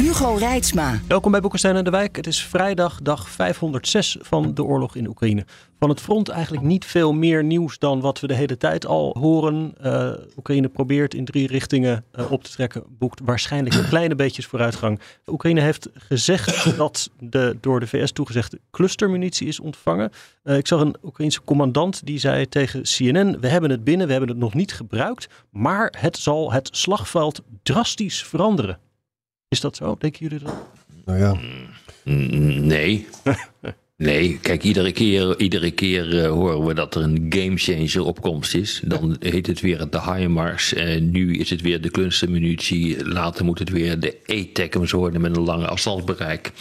Hugo Reitsma. Welkom bij Boekenstein en de Wijk. Het is vrijdag, dag 506 van de oorlog in Oekraïne. Van het front eigenlijk niet veel meer nieuws dan wat we de hele tijd al horen. Uh, Oekraïne probeert in drie richtingen uh, op te trekken, boekt waarschijnlijk een kleine beetjes vooruitgang. Oekraïne heeft gezegd dat de door de VS toegezegde clustermunitie is ontvangen. Uh, ik zag een Oekraïense commandant die zei tegen CNN: We hebben het binnen, we hebben het nog niet gebruikt, maar het zal het slagveld drastisch veranderen. Is dat zo? Denken jullie dat? Nou ja. Nee. Nee, kijk, iedere keer, iedere keer uh, horen we dat er een gamechanger opkomst is. Dan heet het weer de HIMARS. En nu is het weer de clustermunitie. Later moet het weer de E-TECMS worden met een lange afstandsbereik.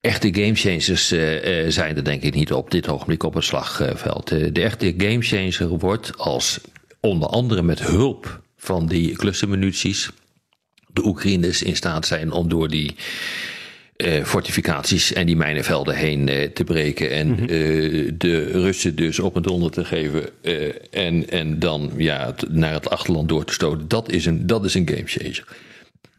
Echte gamechangers uh, uh, zijn er denk ik niet op dit ogenblik op het slagveld. de echte gamechanger wordt als onder andere met hulp van die clustermunities de Oekraïners in staat zijn om door die uh, fortificaties en die mijnenvelden heen uh, te breken. En mm -hmm. uh, de Russen dus op een donder te geven. en, en dan ja, naar het achterland door te stoten. Dat is een, dat is een gamechanger.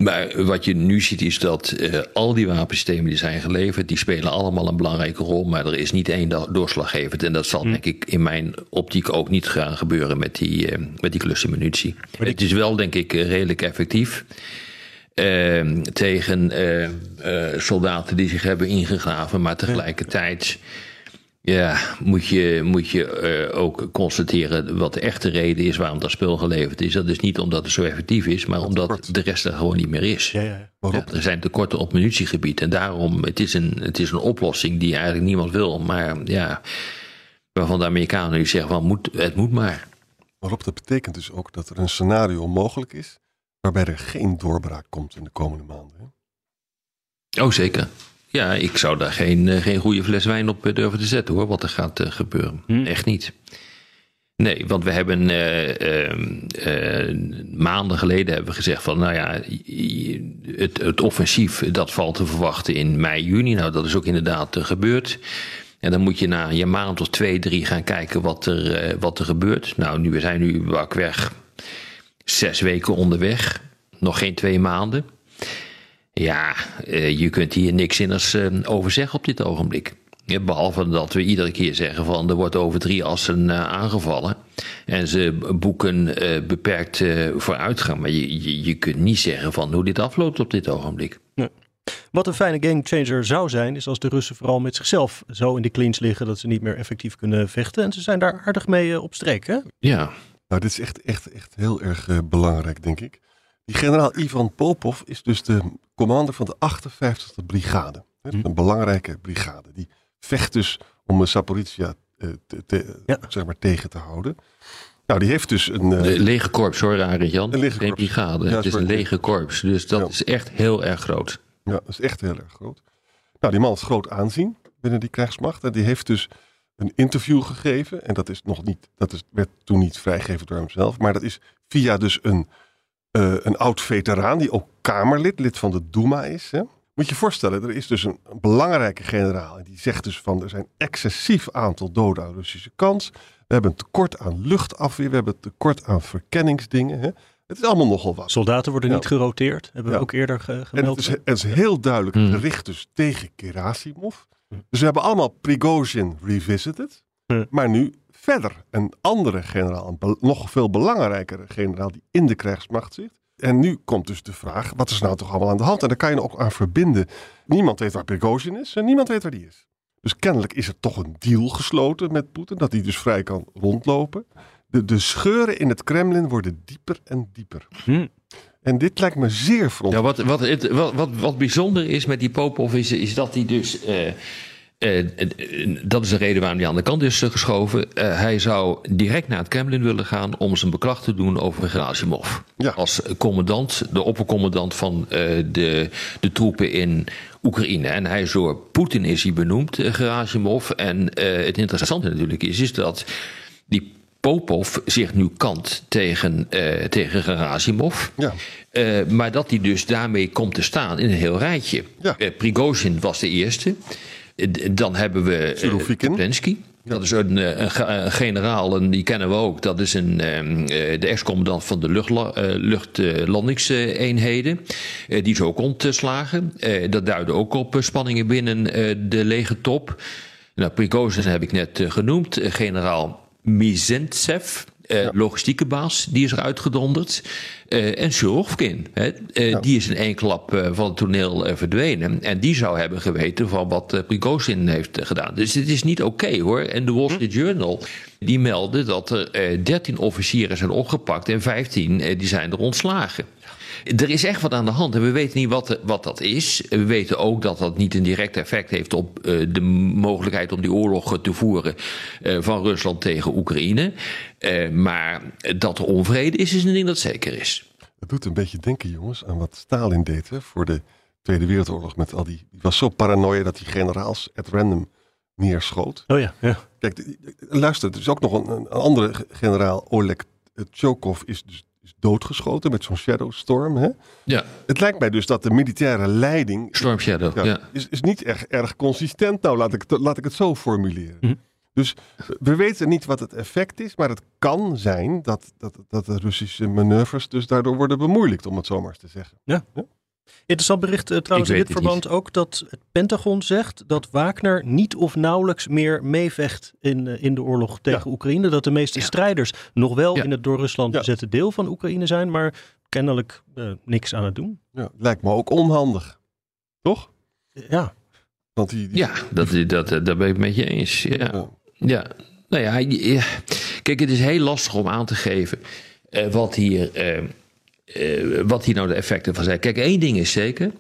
Maar wat je nu ziet is dat al die wapensystemen die zijn geleverd, die spelen allemaal een belangrijke rol. Maar er is niet één doorslaggevend. En dat zal mm. denk ik in mijn optiek ook niet gaan gebeuren met die, met die klussenmunitie. Die... Het is wel denk ik redelijk effectief. Uh, tegen uh, uh, soldaten die zich hebben ingegraven. Maar tegelijkertijd ja, moet je, moet je ook constateren wat de echte reden is waarom dat spul geleverd is. Dat is niet omdat het zo effectief is, maar omdat de rest er gewoon niet meer is. Ja, ja. Ja, er zijn tekorten op munitiegebied. En daarom, het is, een, het is een oplossing die eigenlijk niemand wil. Maar ja, waarvan de Amerikanen nu zeggen van moet, het moet maar. Waarop dat betekent dus ook dat er een scenario mogelijk is waarbij er geen doorbraak komt in de komende maanden. Oh, zeker. Ja, ik zou daar geen, uh, geen goede fles wijn op uh, durven te zetten hoor, wat er gaat uh, gebeuren. Hm. Echt niet. Nee, want we hebben maanden geleden hebben we gezegd van, nou ja, het, het offensief dat valt te verwachten in mei, juni. Nou, dat is ook inderdaad gebeurd. En dan moet je na een maand of twee, drie gaan kijken wat er, wat er gebeurt. Nou, nu, we zijn nu weg zes weken onderweg, nog geen twee maanden. Ja, uh, je kunt hier niks zinnigs uh, over zeggen op dit ogenblik. Behalve dat we iedere keer zeggen van er wordt over drie assen uh, aangevallen. En ze boeken beperkt vooruitgang. Maar je, je, je, kunt niet zeggen van hoe dit afloopt op dit ogenblik. Ja. Wat een fijne gamechanger zou zijn, is als de Russen vooral met zichzelf zo in de clinch liggen dat ze niet meer effectief kunnen vechten. En ze zijn daar aardig mee op streek, hè? Ja, nou, dit is echt, echt, echt heel erg uh, belangrijk, denk ik. Die generaal Ivan Popov is dus de commander van de 58e brigade. Een belangrijke brigade. Die vecht dus om Saporizia uh, te, te, ja. zeg maar, tegen te houden. Nou, die heeft dus een... Uh, lege korps hoor, Arend Jan. Een lege Geen brigade. Ja, het is een lege korps. Dus dat ja. is echt heel erg groot. Ja, dat is echt heel erg groot. Nou, die man is groot aanzien binnen die krijgsmacht. En die heeft dus een interview gegeven. En dat is nog niet, dat is, werd toen niet vrijgegeven door hemzelf. Maar dat is via dus een, uh, een oud veteraan die ook Kamerlid, lid van de Duma is. Hè? Moet je je voorstellen, er is dus een, belangrijke generaal. En die zegt dus van er zijn excessief aantal doden aan Russische kant. We hebben een tekort aan luchtafweer. We hebben een tekort aan verkenningsdingen. Hè? Het is allemaal nogal wat. Soldaten worden ja. niet geroteerd, hebben we ook eerder ge gemeld. En het, is, het is heel duidelijk Hmm. gericht dus tegen Gerasimov. Dus we hebben allemaal Prigozhin revisited. Ja. Maar nu verder een andere generaal, een nog veel belangrijkere generaal die in de krijgsmacht zit. En nu komt dus de vraag, wat is nou toch allemaal aan de hand? En daar kan je ook aan verbinden. Niemand weet waar Prigozhin is en niemand weet waar die is. Dus kennelijk is er toch een deal gesloten met Poetin, dat hij dus vrij kan rondlopen. De, de scheuren in het Kremlin worden dieper en dieper. Hm. En dit lijkt me zeer Ja, verontrustend. wat, wat, wat, wat, wat bijzonder is met die Popov is, is dat hij dus. Eh, dat is de reden waarom hij aan de kant is geschoven. hij zou direct naar het Kremlin willen gaan om zijn beklag te doen over Gerasimov. Ja. Als commandant, de oppercommandant van de, de troepen in Oekraïne. En hij is door Poetin is hij benoemd, Gerasimov. En het interessante natuurlijk is, is dat die Popov zich nu kant tegen, tegen Gerasimov. Ja. Maar dat hij dus daarmee komt te staan in een heel rijtje. Ja. Prigozhin was de eerste. Dan hebben we Zelensky. Dat is een, een, generaal, en die kennen we ook. Dat is een, de ex-commandant van de luchtlandingseenheden. die is ook ontslagen. dat duidde ook op spanningen binnen de legertop. Nou, Prigozhin heb ik net genoemd. generaal Mizentsev, uh, logistieke baas, die is er uitgedonderd. Uh, en Shurovkin, uh, die is in één klap van het toneel verdwenen. En die zou hebben geweten van wat Prigozhin heeft gedaan. Dus het is niet oké hoor. En de Wall hm. Street Journal die meldde dat er 13 officieren zijn opgepakt en 15 die zijn er ontslagen. Er is echt wat aan de hand en we weten niet wat, wat dat is. We weten ook dat dat niet een direct effect heeft op uh, de mogelijkheid om die oorlog te voeren uh, van Rusland tegen Oekraïne. Uh, maar dat er onvrede is, is een ding dat zeker is. Het doet een beetje denken, jongens, aan wat Stalin deed hè, voor de Tweede Wereldoorlog. Met al die, die was zo paranoia dat hij generaals at random neerschoot. Oh ja, ja. Kijk, luister, er is ook nog een, een andere generaal, Oleg Chokov, is dus is doodgeschoten met zo'n Shadow Storm. Hè? Ja. Het lijkt mij dus dat de militaire leiding. Storm Shadow, ja. Is, is niet erg, erg consistent. Nou, laat ik, laat ik het zo formuleren. Mhm. Dus we weten niet wat het effect is, maar het kan zijn dat, dat, dat de Russische manoeuvres dus daardoor worden bemoeilijkt, om het zomaar eens te zeggen. Ja. ja? Interessant bericht uh, trouwens in dit verband ook dat het Pentagon zegt dat Wagner niet of nauwelijks meer meevecht in, uh, in de oorlog tegen Oekraïne. Dat de meeste Ja. strijders nog wel Ja. in het door Rusland Ja. bezette deel van Oekraïne zijn, maar kennelijk eh, niks aan het doen. Ja, lijkt me ook onhandig. Toch? Ja, Want die, die- Ja, dat, dat, dat, ben ik het met je eens. Ja. Ja. Ja, nou ja, kijk, het is heel lastig om aan te geven eh, wat, hier, eh, wat hier nou de effecten van zijn. Kijk, één ding is zeker,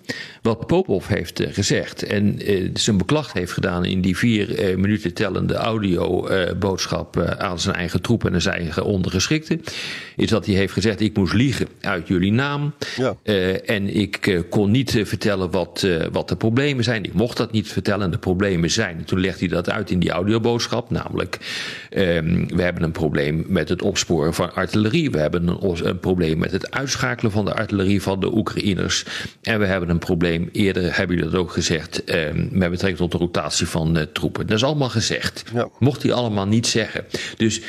wat Popov heeft eh, gezegd en eh, zijn beklacht heeft gedaan in die vier minuten tellende audioboodschap aan zijn eigen troepen en zijn eigen ondergeschikten, is dat hij heeft gezegd, ik moest liegen uit jullie naam Ja. en ik kon niet vertellen wat, wat de problemen zijn. Ik mocht dat niet vertellen. De problemen zijn. Toen legde hij dat uit in die audioboodschap. Namelijk, ehm, we hebben een probleem met het opsporen van artillerie. We hebben een, een probleem met het uitschakelen van de artillerie van de Oekraïners. En we hebben een probleem, eerder hebben jullie dat ook gezegd, ehm, met betrekking tot de rotatie van eh, troepen. Dat is allemaal gezegd. Ja. Mocht hij allemaal niet zeggen. Dus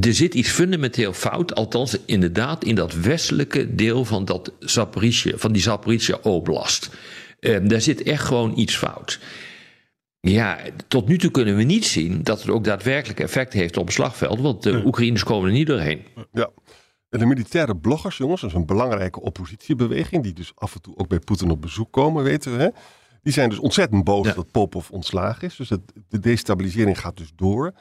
er zit iets fundamenteel fout, althans inderdaad in dat westelijke deel van, dat Zaporizhia, van die Zaporizhia Oblast. Eh, daar zit echt gewoon iets fout. Ja, tot nu toe kunnen we niet zien dat het ook daadwerkelijk effect heeft op het slagveld, want de Oekraïners komen er niet doorheen. Ja. En de militaire bloggers, jongens, dat is een belangrijke oppositiebeweging, die dus af en toe ook bij Poetin op bezoek komen, weten we. Hè? Die zijn dus ontzettend boos Ja. dat Popov ontslagen is. Dus de destabilisering gaat dus door.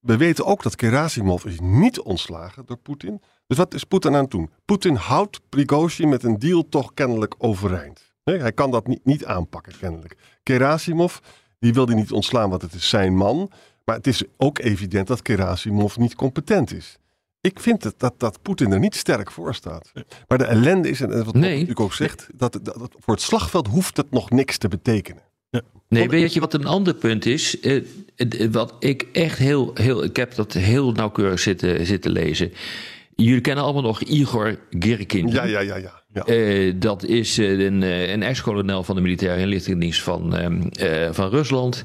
We weten ook dat Gerasimov is niet ontslagen door Poetin. Dus wat is Poetin aan het doen? Poetin houdt Prigozhin met een deal toch kennelijk overeind. Nee, hij kan dat niet, niet aanpakken, kennelijk. Gerasimov, die wil hij niet ontslaan, want het is zijn man. Maar het is ook evident dat Gerasimov niet competent is. Ik vind het dat, dat Poetin er niet sterk voor staat. Maar de ellende is, en wat Nee. natuurlijk ook zegt, dat, dat, dat voor het slagveld hoeft het nog niks te betekenen. Nee, weet je wat een ander punt is? Eh, eh, wat ik echt heel, heel. Ik heb dat heel nauwkeurig zitten, zitten lezen. Jullie kennen allemaal nog Igor Girkin. Ja, ja, ja, ja. ja. Eh, dat is eh, een, eh, een ex-kolonel van de militaire inlichtingendienst van, ehm, eh, van Rusland.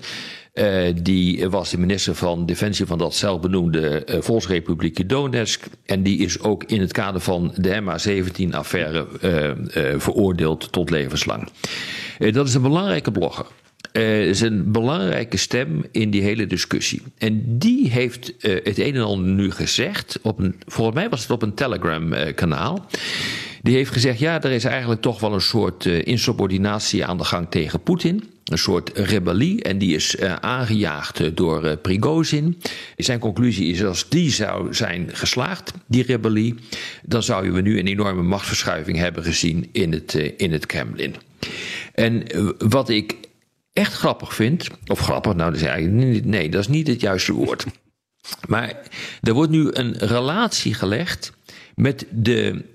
Die was de minister van Defensie van dat zelfbenoemde Volksrepubliek Donetsk. En die is ook in het kader van de MH17-affaire eh, eh, veroordeeld tot levenslang. Dat is een belangrijke blogger. Eh, is een belangrijke stem in die hele discussie. En die heeft eh, het een en ander nu gezegd. Op volgens mij was het op een Telegram-kanaal. Die heeft gezegd: ja, er is eigenlijk toch wel een soort eh, insubordinatie aan de gang tegen Poetin. Een soort rebellie. En die is eh, aangejaagd eh, door eh, Prigozhin. Zijn conclusie is: als die zou zijn geslaagd, die rebellie. dan zouden we nu een enorme machtsverschuiving hebben gezien in het, eh, in het Kremlin. En eh, wat ik echt grappig vind, of grappig, nou, dat is eigenlijk niet, nee, dat is niet het juiste woord. Maar er wordt nu een relatie gelegd met de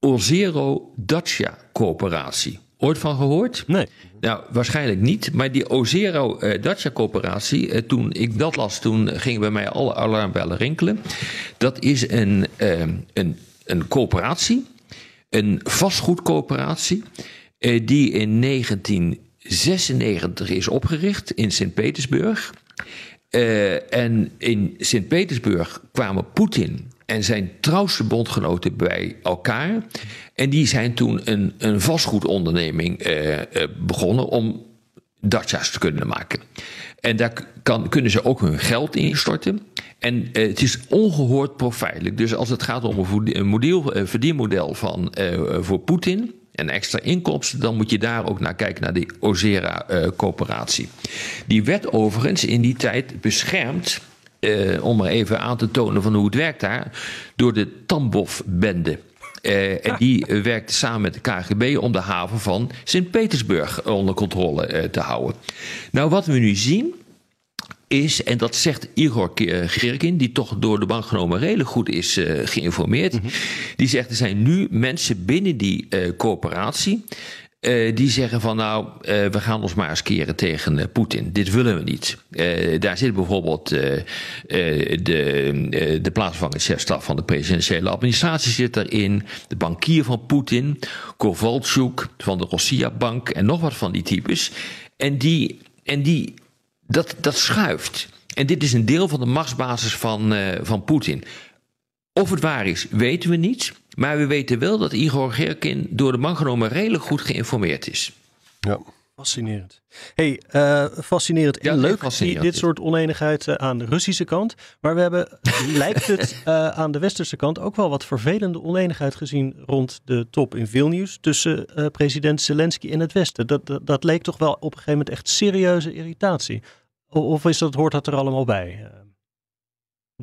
Ozero Dacia Coöperatie. Ooit van gehoord? Nee. Nou, waarschijnlijk niet. Maar die Ozero uh, Dacia Coöperatie, uh, toen ik dat las, toen gingen bij mij alle alarmbellen rinkelen. Dat is een, uh, een, een coöperatie, een vastgoedcoöperatie, die in 1996 is opgericht in Sint-Petersburg. en in Sint-Petersburg kwamen Poetin en zijn trouwste bondgenoten bij elkaar. En die zijn toen een, een vastgoedonderneming uh, uh, begonnen om Dacia's te kunnen maken. En daar kan, kunnen ze ook hun geld instorten. En het is ongehoord profijtelijk. Dus als het gaat om een, model, een verdienmodel van, voor Poetin en extra inkomsten, dan moet je daar ook naar kijken, naar die Ozera-coöperatie. die werd overigens in die tijd beschermd uh, om maar even aan te tonen van hoe het werkt daar, door de Tambov-bende. Uh, en die uh, werkte samen met de KGB om de haven van Sint-Petersburg onder controle uh, te houden. Nou, wat we nu zien is, en dat zegt Igor Gerkin, die toch door de bank genomen redelijk goed is geïnformeerd, mm -hmm. die zegt er zijn nu mensen binnen die coöperatie uh, die zeggen van nou, we gaan ons maar eens keren tegen Poetin. Dit willen we niet. daar zit bijvoorbeeld de, de plaatsvervangend chefstaf van de presidentiële administratie zit erin. De bankier van Poetin, Kovalchuk van de Rossia Bank en nog wat van die types. En die, en die dat, dat schuift. En dit is een deel van de machtsbasis van, van Poetin. Of het waar is, weten we niet. Maar we weten wel dat Igor Gerkin door de man genomen redelijk goed geïnformeerd is. Ja. Fascinerend. Hey, uh, fascinerend en Ja, leuk fascinerend. dit soort oneenigheid uh, aan de Russische kant. Maar we hebben, lijkt het, uh, aan de westerse kant ook wel wat vervelende oneenigheid gezien rond de top in Vilnius tussen president Zelensky en het Westen. Dat, dat, dat, leek toch wel op een gegeven moment echt serieuze irritatie. Of is dat, hoort dat er allemaal bij?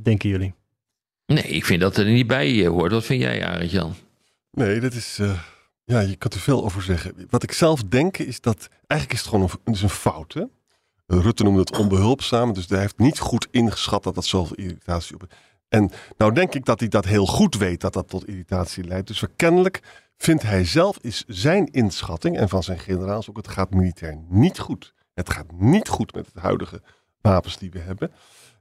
denken jullie? Nee, ik vind dat er niet bij hoort. Wat vind jij, Arend Jan? Nee, dat is. Uh, ja, je kan er veel over zeggen. Wat ik zelf denk is dat. Eigenlijk is het gewoon een, is een fout. Hè? Rutte noemde het onbehulpzaam. Dus hij heeft niet goed ingeschat dat dat zoveel irritatie op. En nou denk ik dat hij dat heel goed weet dat dat tot irritatie leidt. Dus kennelijk vindt hij zelf, is zijn inschatting en van zijn generaals ook, het gaat militair niet goed. Het gaat niet goed met het huidige wapens die we hebben.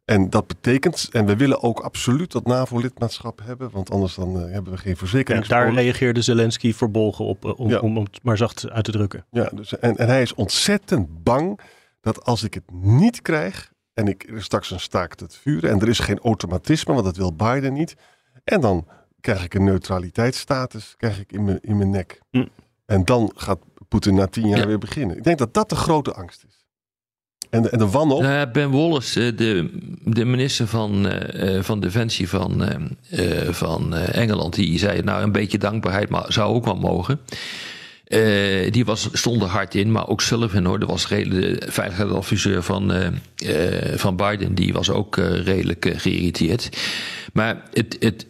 En dat betekent, en we willen ook absoluut dat NAVO-lidmaatschap hebben, want anders dan uh, hebben we geen verzekering. En daar reageerde Zelensky verbolgen op, uh, om, ja. om, om, het maar zacht uit te drukken. Ja, dus, en, en hij is ontzettend bang dat als ik het niet krijg, en ik er straks een staakt het vuren, en er is geen automatisme, want dat wil Biden niet, en dan krijg ik een neutraliteitsstatus krijg ik in mijn, in mijn nek. Hm. En dan gaat Poetin na tien jaar ja. weer beginnen. Ik denk dat dat de grote angst is. En de, en de wanhoop? Uh, ben Wallace, de, de minister van, uh, van Defensie van, uh, van Engeland, die zei: Nou, een beetje dankbaarheid maar zou ook wel mogen. die was, stond er hard in, maar ook Sullivan hoor, dat was de veiligheidsadviseur van, van Biden, die was ook redelijk geïrriteerd. Maar het, het,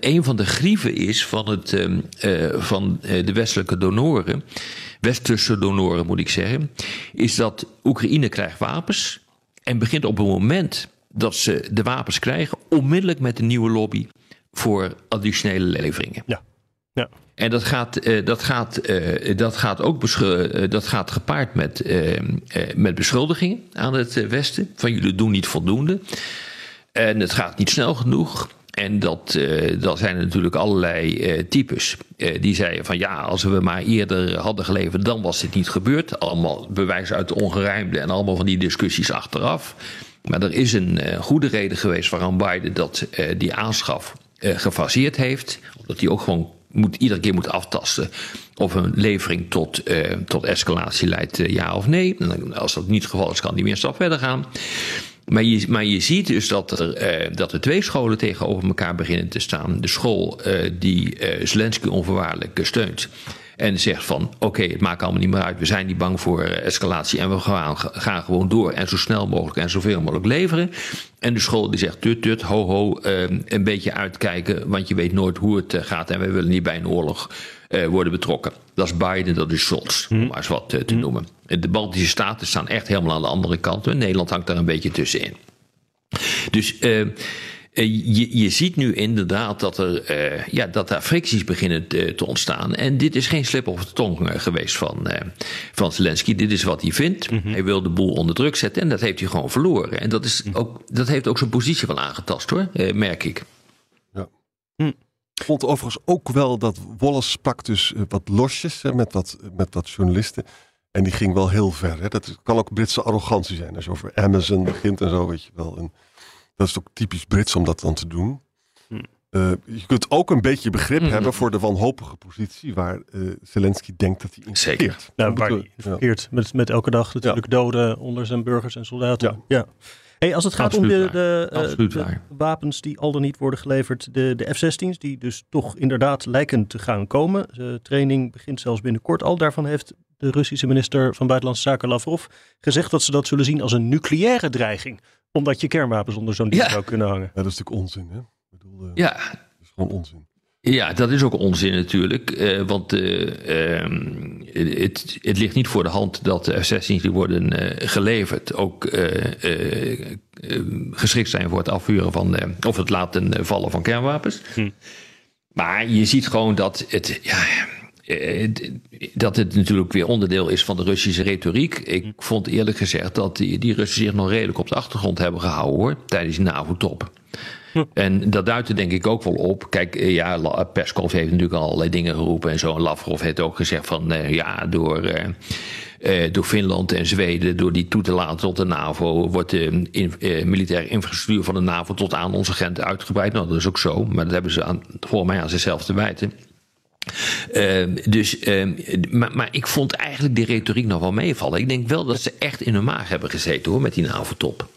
een van de grieven is van, het, van de westelijke donoren westerse donoren moet ik zeggen, is dat Oekraïne krijgt wapens en begint op het moment dat ze de wapens krijgen onmiddellijk met een nieuwe lobby voor additionele leveringen. Ja. Ja. En dat gaat, dat gaat, dat gaat ook dat gaat gepaard met, met beschuldigingen aan het Westen. Van jullie doen niet voldoende. En het gaat niet snel genoeg. En dat, uh, dat zijn natuurlijk allerlei uh, types. Uh, die zeiden van ja, als we maar eerder hadden geleverd, dan was dit niet gebeurd. Allemaal bewijs uit de ongerijmde en allemaal van die discussies achteraf. Maar er is een goede reden geweest waarom Biden dat, die aanschaf gefaseerd heeft. Omdat hij ook gewoon moet, iedere keer moet aftasten of een levering tot, tot escalatie leidt, ja of nee. Als dat niet het geval is, kan die meer stap verder gaan. Maar je, maar je ziet dus dat er, uh, dat twee scholen tegenover elkaar beginnen te staan. De school uh, die uh, Zelensky onvoorwaardelijk steunt. En zegt van oké, het maakt allemaal niet meer uit. We zijn niet bang voor escalatie en we gaan, gaan gewoon door. En zo snel mogelijk en zoveel mogelijk leveren. En de school die zegt tut tut, ho ho, een beetje uitkijken. Want je weet nooit hoe het gaat en we willen niet bij een oorlog worden betrokken. Dat is Biden, dat is Scholz, om maar eens wat eh, te noemen. De Baltische Staten staan echt helemaal aan de andere kant. En Nederland hangt daar een beetje tussenin. Dus eh, eh, je, je ziet nu inderdaad dat er, eh, ja, dat daar fricties beginnen te, te ontstaan. En dit is geen slip op de tong eh, geweest van, eh, van Zelensky. Dit is wat hij vindt. Hij wil de boel onder druk zetten en dat heeft hij gewoon verloren. En dat, is ook, dat heeft ook zijn positie wel aangetast hoor, eh, merk ik. Ik vond overigens ook wel dat Wallace sprak dus eh, wat losjes hè, met, wat, met wat journalisten. En die ging wel heel ver. Hè. Dat kan ook Britse arrogantie zijn. Als je over Amazon begint en zo, weet je wel. En dat is ook typisch Brits om dat dan te doen. Eh, je kunt ook een beetje begrip Mhm. hebben voor de wanhopige positie waar eh, Zelensky denkt dat hij in Zeker. Nou, waar hij ja. Met, met elke dag natuurlijk doden onder zijn burgers en soldaten. Ja. Hey, als het gaat Absoluut om de, de, eh, de wapens die al dan niet worden geleverd, de, de F-16's, die dus toch inderdaad lijken te gaan komen. De training begint zelfs binnenkort al. Daarvan heeft de Russische minister van Buitenlandse Zaken Lavrov gezegd dat ze dat zullen zien als een nucleaire dreiging. Omdat je kernwapens onder zo'n ding Ja. zou kunnen hangen. Ja, dat is natuurlijk onzin. Hè? Ik bedoel, eh, Ja, dat is gewoon onzin. Ja, dat is ook onzin natuurlijk. eh, want eh, ehm, het, het ligt niet voor de hand dat de F-16's die worden eh, geleverd ook geschikt zijn voor het afvuren van, of het laten vallen van kernwapens. Maar je ziet gewoon dat het, ja, dat het natuurlijk weer onderdeel is van de Russische retoriek. Ik vond eerlijk gezegd dat die, die Russen zich nog redelijk op de achtergrond hebben gehouden hoor, tijdens die NAVO-top. En dat duidt er denk ik ook wel op. Kijk, eh, ja, La- Peskov heeft natuurlijk al allerlei dingen geroepen en zo. En Lavrov heeft ook gezegd van, eh, ja, door, eh, eh, door Finland en Zweden, door die toe te laten tot de NAVO, wordt de in, eh, militaire infrastructuur van de NAVO tot aan onze grens uitgebreid. Nou, dat is ook zo, maar dat hebben ze aan, volgens mij aan zichzelf te wijten. Dus, ehm, maar, maar ik vond eigenlijk die retoriek nog wel meevallen. Ik denk wel dat ze echt in hun maag hebben gezeten hoor, met die NAVO-top.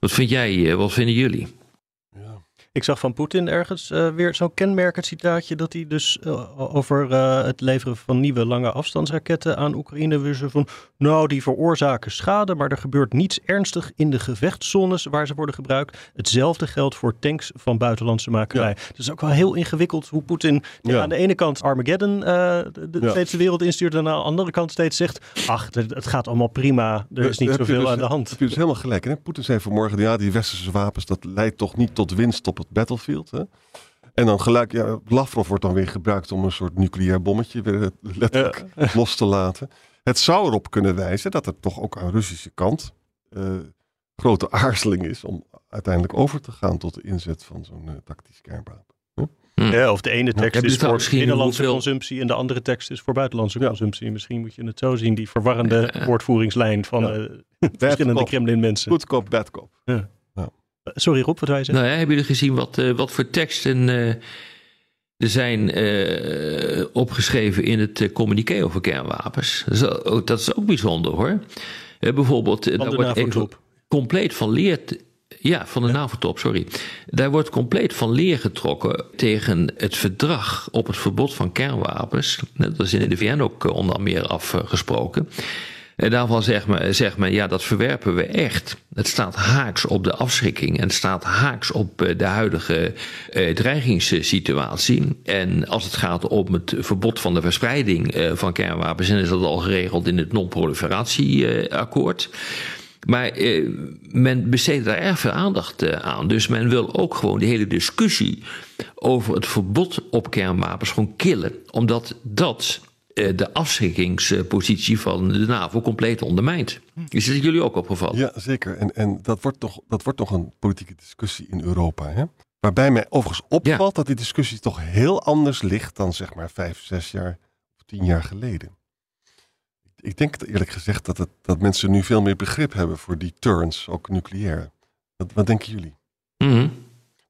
Wat vind jij, eh, wat vinden jullie? Ik zag van Poetin ergens eh, weer zo'n kenmerkend citaatje dat hij dus eh, over eh, het leveren van nieuwe lange afstandsraketten aan Oekraïne weer zo van, nou die veroorzaken schade, maar er gebeurt niets ernstig in de gevechtszones waar ze worden gebruikt. Hetzelfde geldt voor tanks van buitenlandse makelij. Het is ook wel heel ingewikkeld hoe Poetin Ja. aan de ene kant Armageddon de, de Ja. steeds de wereld instuurt en aan de andere kant steeds zegt, ach het, gaat allemaal prima, er is niet zoveel dus- aan de hand. Heb je dus helemaal gelijk. Hè? Poetin zei vanmorgen, ja, die westerse wapens, dat leidt toch niet tot winst op battlefield. Hè? En dan gelijk, ja, Lavrov wordt dan weer gebruikt om een soort nucleair bommetje weer eh, letterlijk los te laten. Het zou erop kunnen wijzen dat er toch ook aan Russische kant eh, grote aarzeling is om uiteindelijk over te gaan tot de inzet van zo'n eh, tactisch kernwapen. Ja, of de ene tekst is voor binnenlandse hoeveel- consumptie en de andere tekst is voor buitenlandse Ja. consumptie. Misschien moet je het zo zien, die verwarrende woordvoeringslijn van Ja. eh, verschillende. Kremlin-mensen. Good cop, bad cop. Sorry Rob, wat wij zeggen? Nou ja, hebben jullie gezien wat, eh, wat voor teksten eh, er zijn eh, opgeschreven in het communiqué over kernwapens? Dat is, ook, dat is ook bijzonder hoor. Bijvoorbeeld, Van daar wordt even compleet van leer. Ja, van de NAVO-top, sorry. Daar wordt compleet van leer getrokken tegen het verdrag op het verbod van kernwapens. Dat is in de VN ook onder meer afgesproken. En daarvan zegt men, zegt men, ja, dat verwerpen we echt. Het staat haaks op de afschrikking en het staat haaks op eh, de huidige eh, dreigingssituatie. En als het gaat om het verbod van de verspreiding eh, van kernwapens, dan is dat al geregeld in het non-proliferatieakkoord. Maar eh, men besteedt daar erg veel aandacht eh, aan. Dus men wil ook gewoon de hele discussie over het verbod op kernwapens gewoon killen. Omdat dat de afschrikkingspositie van de NAVO compleet ondermijnt. Is dat jullie ook opgevallen? Ja, zeker. En, en dat, wordt toch, dat wordt toch een politieke discussie in Europa. Hè? Waarbij mij overigens opvalt dat die discussie toch heel anders ligt dan zeg maar vijf, zes jaar of tien jaar geleden. Ik denk eerlijk gezegd dat, het, dat mensen nu veel meer begrip hebben voor die turns, ook nucleair. Wat, wat denken jullie? Mhm.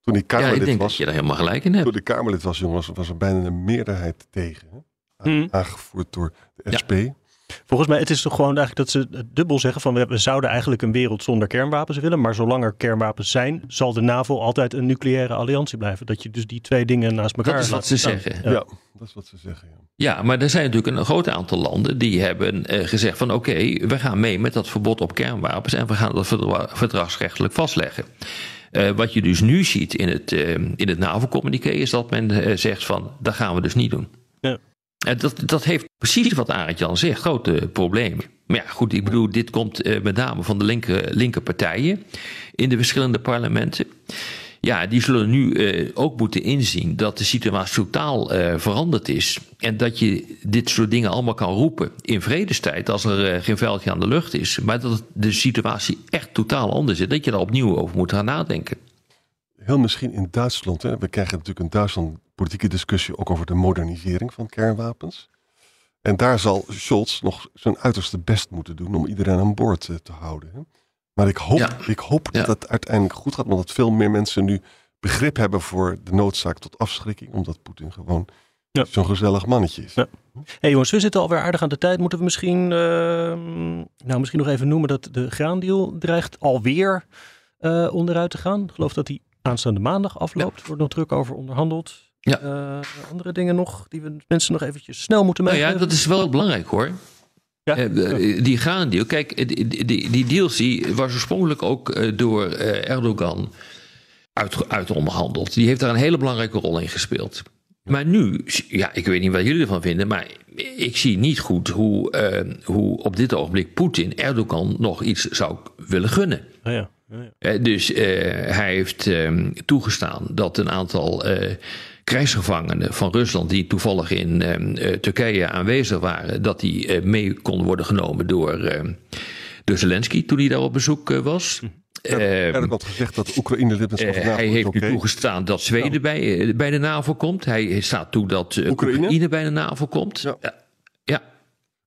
Toen ik Ja, ik Kamerlid denk was, dat je daar helemaal gelijk in hebt. toen ik Kamerlid was, jongens, was er bijna een meerderheid tegen. Mhm. Aangevoerd door de Ja. SP. Volgens mij, het is toch gewoon eigenlijk dat ze het dubbel zeggen van we, zouden eigenlijk een wereld zonder kernwapens willen, maar zolang er kernwapens zijn, zal de NAVO altijd een nucleaire alliantie blijven. Dat je dus die twee dingen naast elkaar Dat is wat ze staan. zeggen. Ja. dat is wat ze zeggen. Ja. Ja, maar er zijn natuurlijk een groot aantal landen die hebben eh, gezegd van oké, we gaan mee met dat verbod op kernwapens en we gaan dat verdra- verdragsrechtelijk vastleggen. Eh, wat je dus nu ziet in het, eh, in het NAVO-communiqué is dat men zegt van dat gaan we dus niet doen. Ja. En dat, dat heeft precies wat Arend Jan zegt, grote problemen. Maar ja, goed, ik bedoel, dit komt uh, met name van de linker, linker partijen in de verschillende parlementen. Ja, die zullen nu uh, ook moeten inzien dat de situatie totaal veranderd is. En dat je dit soort dingen allemaal kan roepen in vredestijd als er geen veldje aan de lucht is. Maar dat de situatie echt totaal anders is. Dat je daar opnieuw over moet gaan nadenken. Heel misschien in Duitsland. Hè? We krijgen natuurlijk in Duitsland politieke discussie ook over de modernisering van kernwapens. En daar zal Scholz nog zijn uiterste best moeten doen om iedereen aan boord te houden. Hè? Maar ik hoop, ja. ik hoop dat het uiteindelijk goed gaat, omdat veel meer mensen nu begrip hebben voor de noodzaak tot afschrikking, omdat Poetin gewoon ja. zo'n gezellig mannetje is. Ja. hey jongens, we zitten alweer aardig aan de tijd. Moeten we misschien, uh, nou, misschien nog even noemen dat de graandeal dreigt alweer uh, onderuit te gaan. Ik geloof dat die aanstaande maandag afloopt. Er wordt nog druk over onderhandeld. Ja. Uh, andere dingen nog die we mensen nog eventjes snel moeten melden. Nou ja, dat is wel belangrijk hoor. Ja. Uh, die graandeal. Kijk, die, die, die deal was oorspronkelijk ook uh, door Erdogan uit, uit onderhandeld. Die heeft daar een hele belangrijke rol in gespeeld. Maar nu, ja, ik weet niet wat jullie ervan vinden, maar ik zie niet goed hoe, uh, hoe op dit ogenblik Poetin Erdogan nog iets zou willen gunnen. Oh ja. Oh ja. Uh, dus uh, hij heeft ehm, toegestaan dat een aantal krijgsgevangenen van Rusland, die toevallig in Turkije aanwezig waren, dat die mee konden worden genomen door, door Zelensky toen hij daar op bezoek was. Hm. Er uh, had gezegd dat Oekraïne lidmaatschap uh, Hij heeft okay. nu toegestaan dat Zweden ja. bij, bij de NAVO komt. Hij staat toe dat Oekraïne? Oekraïne? bij de NAVO komt. Ja. ja.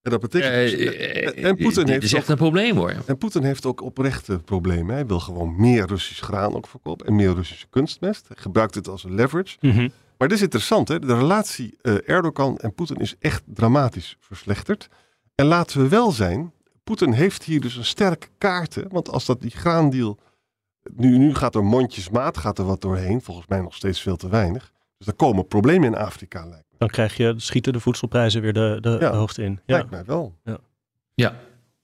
En dat betekent. Dus, en Poetin heeft. is echt een probleem hoor. En Poetin heeft ook oprechte problemen. Hij wil gewoon meer Russisch graan ook verkopen en meer Russische kunstmest. Hij gebruikt het als een leverage. Mm -hmm. Maar dit is interessant, hè? de relatie Erdogan en Poetin is echt dramatisch verslechterd. En laten we wel zijn, Poetin heeft hier dus een sterke kaarten. Want als dat die graandeal. Nu, nu gaat er mondjesmaat gaat er wat doorheen. Volgens mij nog steeds veel te weinig. Dus er komen problemen in Afrika, lijkt me. Dan krijg je, schieten de voedselprijzen weer de, de, ja, de hoogte in. Ja. Lijkt mij wel. Ja. ja.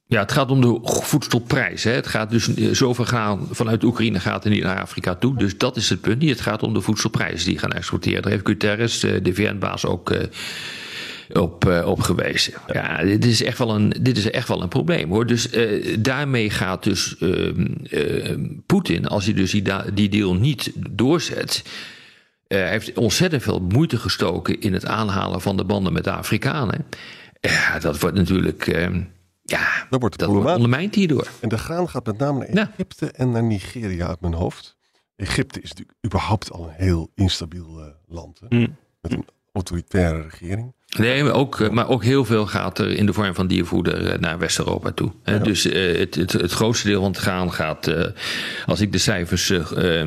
Ja, het gaat om de voedselprijs. Hè. Het gaat dus zoveel gaan vanuit Oekraïne gaat er niet naar Afrika toe. Dus dat is het punt. Het gaat om de voedselprijzen die gaan exporteren. Daar heeft Guterres, de VN-baas, ook op, uh, op gewezen. Ja, dit is echt wel een, dit is echt wel een probleem hoor. Dus uh, daarmee gaat dus uh, Poetin, als hij dus die, die deal niet doorzet. Hij heeft ontzettend veel moeite gestoken in het aanhalen van de banden met de Afrikanen. Ja, dat wordt natuurlijk. Ja, dat wordt, dat ondermijnd hierdoor. En de graan gaat met name naar Egypte ja. en naar Nigeria uit mijn hoofd. Egypte is natuurlijk überhaupt al een heel instabiel land. Hè? Mm. Met een autoritaire regering. Nee, maar ook, maar ook heel veel gaat er in de vorm van diervoeder eh, naar West-Europa toe. Ja. Dus uh, het, het, het, grootste deel van het graan gaat, als ik de cijfers uh,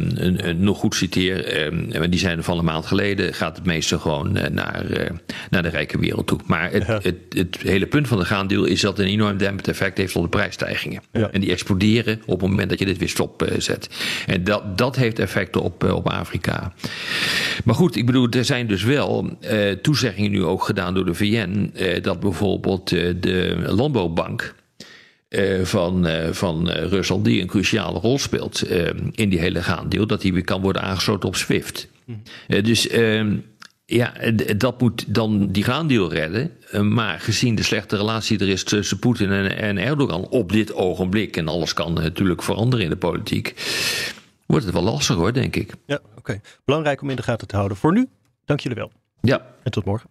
nog goed citeer, die zijn van een maand geleden, gaat het meeste gewoon naar, naar de rijke wereld toe. Maar het, ja. het, het, hele punt van de graandeel is dat het een enorm dempend effect heeft op de prijsstijgingen. Ja. En die exploderen op het moment dat je dit weer stopzet. En dat, dat heeft effecten op, op Afrika. Maar goed, ik bedoel, er zijn dus wel toezeggingen nu ook gedaan door de VN, eh, dat bijvoorbeeld eh, de Landbouwbank. Uh, van, uh, van uh, Rusland, die een cruciale rol speelt in die hele gaandeel, dat die weer kan worden aangesloten op SWIFT. Mm. dus ehm, ja, dat moet dan die gaandeel redden. maar gezien de slechte relatie er is tussen Poetin en, en, Erdogan op dit ogenblik, en alles kan natuurlijk veranderen in de politiek, wordt het wel lastig hoor, denk ik. Ja, oké. Belangrijk om in de gaten te houden. Voor nu, dank jullie wel. Ja. En tot morgen.